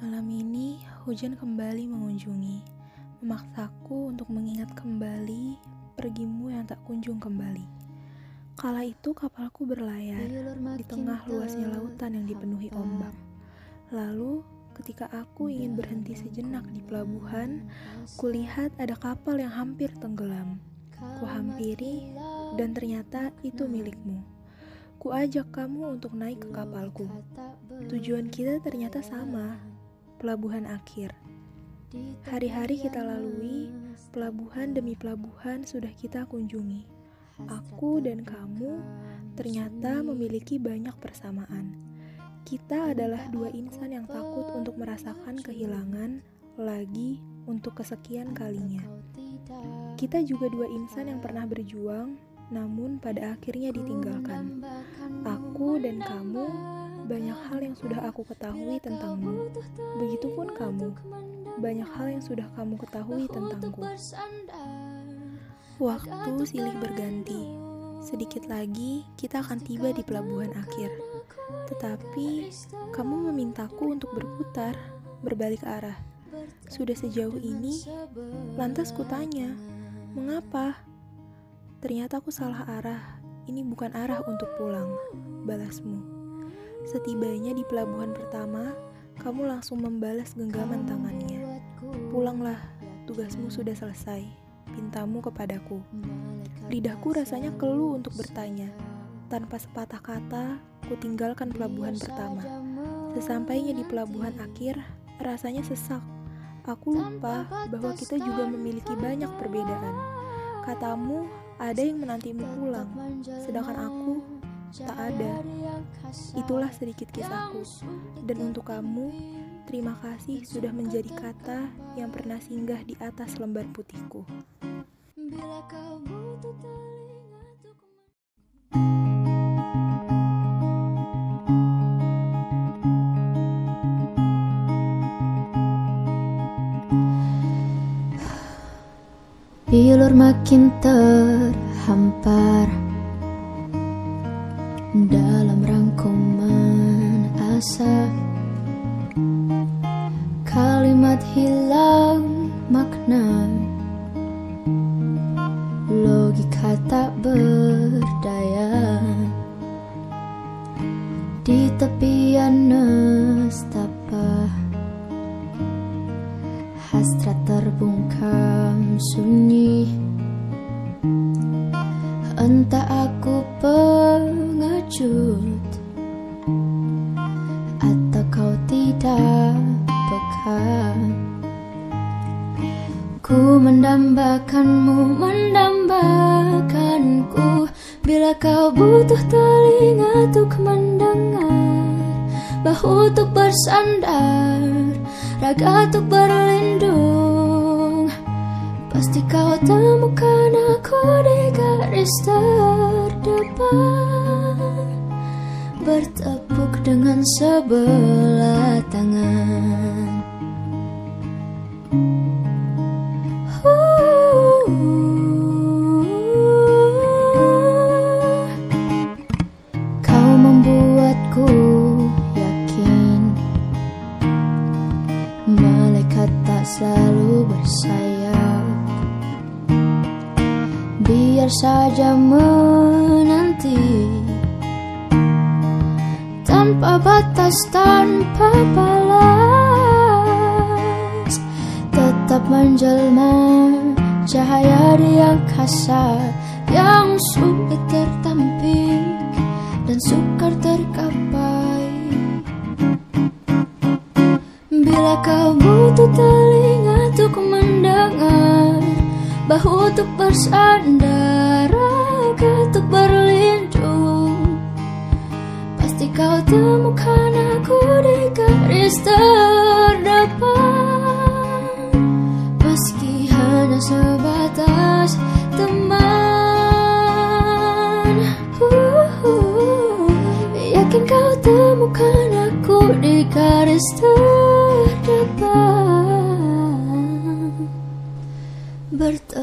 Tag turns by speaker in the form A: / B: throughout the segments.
A: Malam ini hujan kembali mengunjungi, memaksaku untuk mengingat kembali pergimu yang tak kunjung kembali. Kala itu kapalku berlayar di tengah luasnya lautan yang dipenuhi ombak. Lalu ketika aku ingin berhenti sejenak di pelabuhan, kulihat ada kapal yang hampir tenggelam. Kuhampiri dan ternyata itu milikmu. Kuajak kamu untuk naik ke kapalku. Tujuan kita ternyata sama, pelabuhan akhir. Hari-hari kita lalui, pelabuhan demi pelabuhan sudah kita kunjungi. Aku dan kamu ternyata memiliki banyak persamaan. Kita adalah dua insan yang takut untuk merasakan kehilangan, lagi untuk kesekian kalinya. Kita juga dua insan yang pernah berjuang, namun pada akhirnya ditinggalkan. Aku dan kamu banyak hal yang sudah aku ketahui tentangmu. Begitupun kamu, banyak hal yang sudah kamu ketahui tentangku. Waktu silih berganti. Sedikit lagi kita akan tiba di pelabuhan akhir. Tetapi kamu memintaku untuk berputar, berbalik arah. Sudah sejauh ini, lantas kutanya, mengapa? Ternyata aku salah arah. Ini bukan arah untuk pulang, balasmu. Setibanya di pelabuhan pertama, kamu langsung membalas genggaman tangannya. Pulanglah, tugasmu sudah selesai pintamu kepadaku. Lidahku rasanya keluh untuk bertanya. Tanpa sepatah kata, ku tinggalkan pelabuhan pertama. Sesampainya di pelabuhan akhir, rasanya sesak. Aku lupa bahwa kita juga memiliki banyak perbedaan. Katamu, ada yang menantimu pulang, sedangkan aku tak ada. Itulah sedikit kisahku. Dan untuk kamu, terima kasih sudah menjadi kata yang pernah singgah di atas lembar putihku. Bila kau butuh telinga untuk
B: Bilur makin terhampar Dalam rangkuman asa Kalimat hilang makna. Logika tak berdaya. Di tepian nestapa Hasrat terbungkam sunyi. Entah aku pengecut Ku mendambakanmu, mendambakanku. Bila kau butuh telinga untuk mendengar Bahu untuk bersandar Raga untuk berlindung. Pasti kau temukan aku di garis terdepan. Bertepuk dengan sebelah tangan Biar saja menanti. Tanpa batas, tanpa balas. Tetap menjelma cahaya di angkasa Yang sulit tertampik dan sukar terkapai. Bila kau butuh telinga Bahu untuk bersandar, raga untuk berlindung. Pasti kau temukan aku di garis terdepan. Meski hanya sebatas teman. Uh, Yakin kau temukan aku di garis terdepan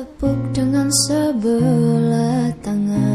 B: Bertepuk dengan sebelah tangan